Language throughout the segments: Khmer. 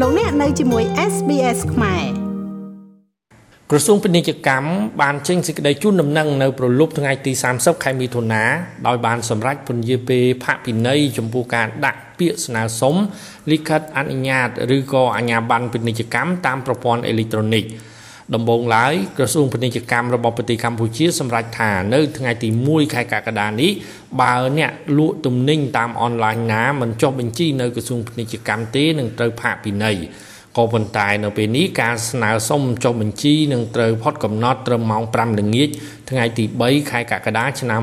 លោកអ្នកនៅជាមួយ SBS ខ្មែរក្រសួងពាណិជ្ជកម្មបានចេញសេចក្តីជូនដំណឹងនៅប្រលប់ថ្ងៃទី30ខែមិថុនាដោយបានសម្រេចពន្យាពេលផាកពិន័យចំពោះការដាក់ពាក្យស្នើសុំលិខិតអនុញ្ញាតឬក៏អាជ្ញាប័ណ្ណពាណិជ្ជកម្មតាមប្រព័ន្ធអេឡិចត្រូនិក ដំបូងឡើយក្រសួងពាណិជ្ជកម្មរបស់ប្រទេសកម្ពុជាសម្រេចថានៅថ្ងៃទី1ខែកក្កដានេះបើអ្នកលក់ទំនិញតាមអនឡាញណាមិនចុះបញ្ជីនៅក្រសួងពាណិជ្ជកម្មទេនឹងត្រូវផាកពិន័យក៏ប៉ុន្តែនៅពេលនេះការស្នើសុំចុះបញ្ជីនឹងត្រូវផុតកំណត់ត្រឹមម៉ោង5ល្ងាចថ្ងៃទី3ខែកក្កដាឆ្នាំ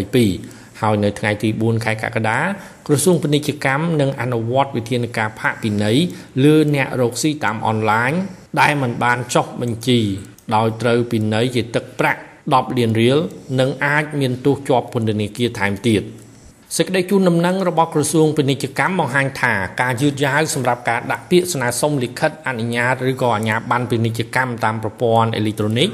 2022ហើយនៅថ្ងៃទី4ខែកក្កដាក្រសួងពាណិជ្ជកម្មនឹងអនុវត្តវិធានការផាកពិន័យលើអ្នករកស៊ីតាមអនឡាញ ដែលមិនបានចុះបញ្ជី ដោយត្រូវពិន័យជាទឹកប្រាក់10លានរៀលនិងអាចមានទោសជាប់ពន្ធនាគារថែមទៀត។សេចក្តីជូនដំណឹងរបស់ក្រសួងពាណិជ្ជកម្មបង្ហាញថាការយឺតយ៉ាវសម្រាប់ការដាក់ពាក្យស្នើសុំលិខិតអនុញ្ញាតឬក៏អាជ្ញាប័ណ្ណពាណិជ្ជកម្មតាមប្រព័ន្ធអេឡិចត្រូនិក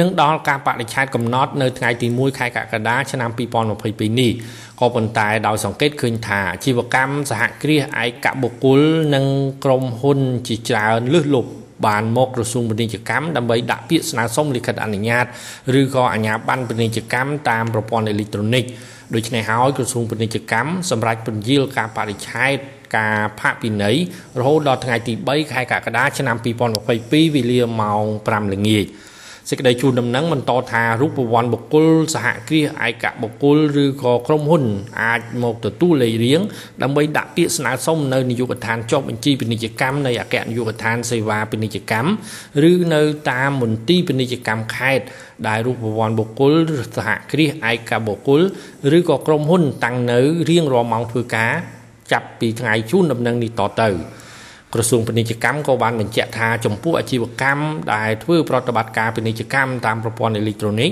នឹងដល់ការបរិច្ឆេទកំណត់នៅថ្ងៃទី1ខែកក្កដាឆ្នាំ2022នេះក៏ប៉ុន្តែដោយសង្កេតឃើញថាអាជីវកម្មសហគ្រាសឯកបុគ្គលនិងក្រុមហ៊ុនជាច្រើនលើសលប់បានមកក្រសួងពាណិជ្ជកម្មដើម្បីដាក់ពាក្យស្នើសុំលិខិតអនុញ្ញាតឬក៏អាជ្ញាប័ណ្ណពាណិជ្ជកម្មតាមប្រព័ន្ធអេឡិចត្រូនិកដូច្នេះហើយក្រសួងពាណិជ្ជកម្មសម្រាប់ពន្យាលការបរិច្ឆេទការផាកពិន័យរហូតដល់ថ្ងៃទី3ខែកក្កដាឆ្នាំ2022វេលាម៉ោង5ល្ងាច សេចក្តីជូនដំណឹងបន្តថារូបវ័ន្តបុគ្គលសហគ្រាសឯកបុគ្គលឬក៏ក្រុមហ៊ុន អាចមកទទួលលេខរៀងដើម្បីដាក់ពាក្យស្នើសុំនៅនាយកដ្ឋានចុះបញ្ជីពាណិជ្ជកម្មនៃអគ្គនាយកដ្ឋានសេវាពាណិជ្ជកម្មឬនៅតាមមន្ទីរពាណិជ្ជកម្មខេត្តដែលរូបវ័ន្តបុគ្គលសហគ្រាសឯកបុគ្គលឬក៏ក្រុមហ៊ុនតាំងនៅរៀងរាល់ម៉ោងធ្វើការ ចាប់ពីថ្ងៃជូនដំណឹងនេះតទៅ ក្រសួងពាណិជ្ជកម្មក៏បានបញ្ជាក់ថាចំពោះអាជីវកម្មដែលធ្វើប្រតិបត្តិការពាណិជ្ជកម្មតាមប្រព័ន្ធអេឡិចត្រូនិក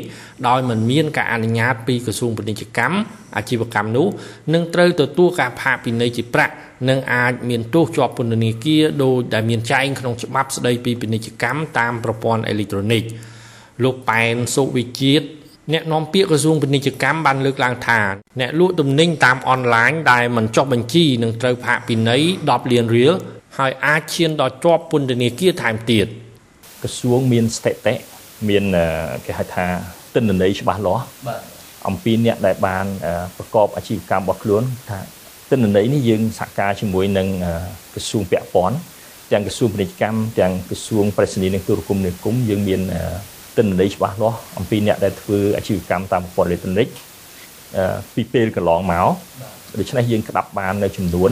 ដោយមិនមានការអនុញ្ញាតពីក្រសួងពាណិជ្ជកម្មអាជីវកម្មនោះនឹងត្រូវទទួលការផាកពិន័យជាប្រាក់និងអាចមានទោសជាប់ពន្ធនាគារដោយដែលមានចែងក្នុងច្បាប់ស្តីពីពាណិជ្ជកម្មតាមប្រព័ន្ធអេឡិចត្រូនិកលោកប៉ែនសុវិជាតិអ្នកនាំពាក្យក្រសួងពាណិជ្ជកម្មបានលើកឡើងថាអ្នកលក់ទំនិញតាមអនឡាញដែលមិនចុះបញ្ជីនឹងត្រូវផាកពិន័យ10លានរៀល ហើយអាចឈានដល់ជាប់ពន្ធនាគារថែមទៀតក្រសួងមានស្ថិតិមានគេហៅថាទិន្នន័យច្បាស់លាស់អំពីអ្នកដែលបានប្រកបអាជីវកម្មរបស់ខ្លួនថាទិន្នន័យនេះយើងសហការជាមួយនឹងក្រសួងពាក់ព័ន្ធទាំងក្រសួងពាណិជ្ជកម្មទាំងក្រសួងប្រៃសណីនិងទូរគមនាគមន៍យើងមានទិន្នន័យច្បាស់លាស់អំពីអ្នកដែលធ្វើអាជីវកម្មតាមប្រព័ន្ធអេឡិចត្រូនិកពីពេលកន្លងមកដូច្នេះយើងក្តាប់បាននៅចំនួន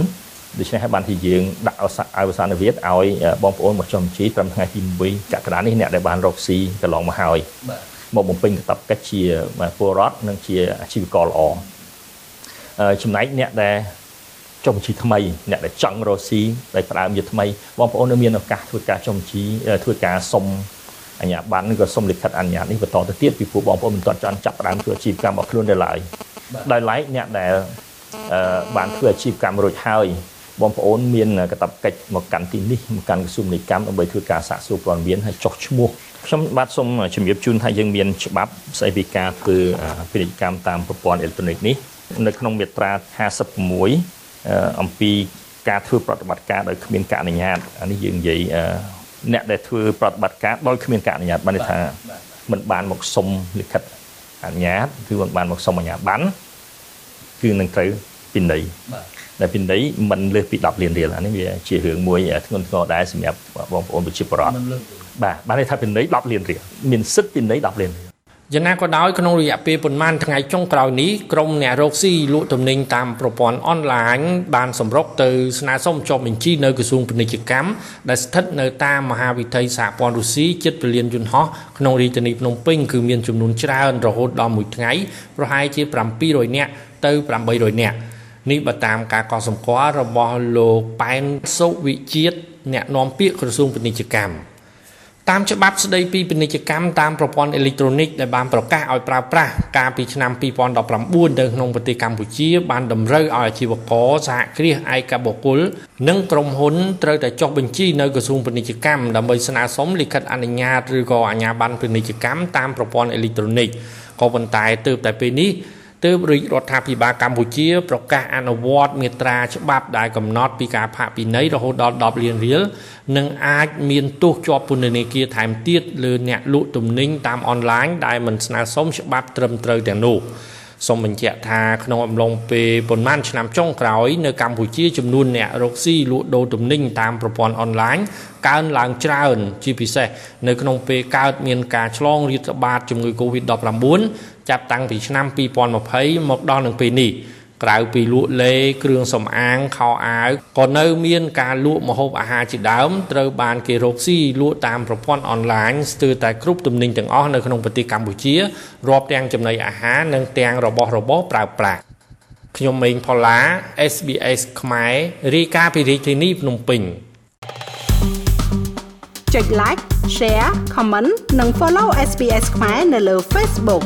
ដូច្នេះហើយបានជាយើងដាក់អវសានវិទ្យឲ្យបងប្អូនមកចុះបញ្ជីត្រឹមថ្ងៃទី1កក្កដានេះអ្នកដែលបានរកស៊ីកន្លងមកហើយមកបំពេញកាតព្វកិច្ចជាពលរដ្ឋនិងជាអាជីវករល្អចំណែកអ្នកដែលចុះបញ្ជីថ្មីអ្នកដែលចង់រកស៊ីដែលផ្ដើមជាថ្មីបងប្អូននៅមានឱកាសធ្វើការចុះបញ្ជីធ្វើការសុំអញ្ញាប័ណ្ណឬក៏សុំលិខិតអនុញ្ញាតនេះបន្តទៅទៀតពីព្រោះបងប្អូនមិនទាន់ចាន់ចាប់ផ្ដើមធ្វើអាជីវកម្មរបស់ខ្លួនដែរឡើយដោយឡែកអ្នកដែលបានធ្វើអាជីវកម្មរួចហើយ បងប្អូនមានកាតព្វកិច្ចមកកាន់ទីនេះមកកាន់ក្រសួងនីកម្មដើម្បីធ្វើការសាកសួរព័ត៌មានហើយចុះឈ្មោះខ្ញុំបាទសូមជំរាបជូនថាយើងមានច្បាប់ស្ដីពីការធ្វើពាណិជ្ជកម្មតាមប្រព័ន្ធអេឡិចត្រូនិកនេះនៅក្នុងមាត្រា56អំពីការធ្វើប្រតិបត្តិការដោយគ្មានការអនុញ្ញាតអានេះយើងនិយាយអ្នកដែលធ្វើប្រតិបត្តិការដោយគ្មានការអនុញ្ញាតបានន័យថាមិនបានមកសុំលិខិតអនុញ្ញាតគឺមិនបានមកសុំអាជ្ញាប័ណ្ណគឺនឹងត្រូវពិន័យ ដែលពិន័យមិនលើសពី10លានរៀលអានេះវាជារឿងមួយធ្ងន់ធ្ងរដែរសម្រាប់បងប្អូនប្រជាពលរដ្ឋបាទបានន័យថាពិន័យ10លានរៀលមានសិទ្ធិពិន័យ10លានរៀលយ៉ាងណាក៏ដោយក្នុងរយៈពេលប៉ុន្មានថ្ងៃចុងក្រោយនេះក្រុមអ្នករកស៊ីលក់ទំនិញតាមប្រព័ន្ធអនឡាញបានសម្រុកទៅស្នើសុំចុះបញ្ជីនៅក្រសួងពាណិជ្ជកម្មដែលស្ថិតនៅតាមមហាវិថីសហព័ន្ធរុស្ស៊ីជិតពលានយន្តហោះក្នុងរាជធានីភ្នំពេញគឺមានចំនួនច្រើនរហូតដល់មួយថ្ងៃប្រហែលជា700នាក់ទៅ800នាក់ នេះបើតាមការកត់សម្គាល់របស់លោកប៉ែនសុវិជាតិអ្នកនាំពាក្យក្រសួងពាណិជ្ជកម្មតាមច្បាប់ស្តីពីពាណិជ្ជកម្មតាមប្រព័ន្ធអេឡិចត្រូនិកដែលបានប្រកាសឲ្យប្រើប្រាស់កាលពីឆ្នាំ2019នៅក្នុងប្រទេសកម្ពុជា បានតម្រូវឲ្យអាជីវករសហគ្រាសឯកបុគ្គលនិងក្រុមហ៊ុនត្រូវតែចុះបញ្ជីនៅក្រសួងពាណិជ្ជកម្មដើម្បីស្នើសុំលិខិតអនុញ្ញាតឬក៏អាជ្ញាប័ណ្ណពាណិជ្ជកម្មតាមប្រព័ន្ធអេឡិចត្រូនិកក៏ប៉ុន្តែទើបតែពេលនេះ ទើបរាជរដ្ឋាភិបាលកម្ពុជាប្រកាសអនុវត្តមាត្រាច្បាប់ដែលកំណត់ពីការផាកពិន័យរហូតដល់10លានរៀលនិងអាចមានទោសជាប់ពន្ធនាគារថែមទៀតលើអ្នកលក់ទំនិញតាមអនឡាញដែលមិនស្នើសុំច្បាប់ត្រឹមត្រូវទាំងនោះសូមបញ្ជាក់ថាក្នុងអំឡុងពេលប៉ុន្មានឆ្នាំចុងក្រោយនៅកម្ពុជាចំនួនអ្នករកស៊ីលក់ដូរទំនិញតាមប្រព័ន្ធអនឡាញកើនឡើងច្រើនជាពិសេសនៅក្នុងពេលកើតមានការឆ្លងរាតត្បាតជំងឺ Covid-19 ចាប់តាំងពីឆ្នាំ2020មកដល់នឹងពេលនេះក្រៅពីលក់លេគ្រឿងសម្អាងខោអាវក៏នៅមានការលក់ម្ហូបអាហារជាដើមត្រូវបានគេរកស៊ីលក់តាមប្រព័ន្ធអនឡាញស្ទើរតែគ្រប់ទំនិញទាំងអស់នៅក្នុងប្រទេសកម្ពុជារាប់ទាំងចំណីអាហារនិងទាំងរបស់របរប្រើប្រាស់ខ្ញុំម៉េងផល្លា SBS ខ្មែររាយការណ៍ពីរាជធានីភ្នំពេញចុច like share comment និង follow SBS ខ្មែរនៅលើ Facebook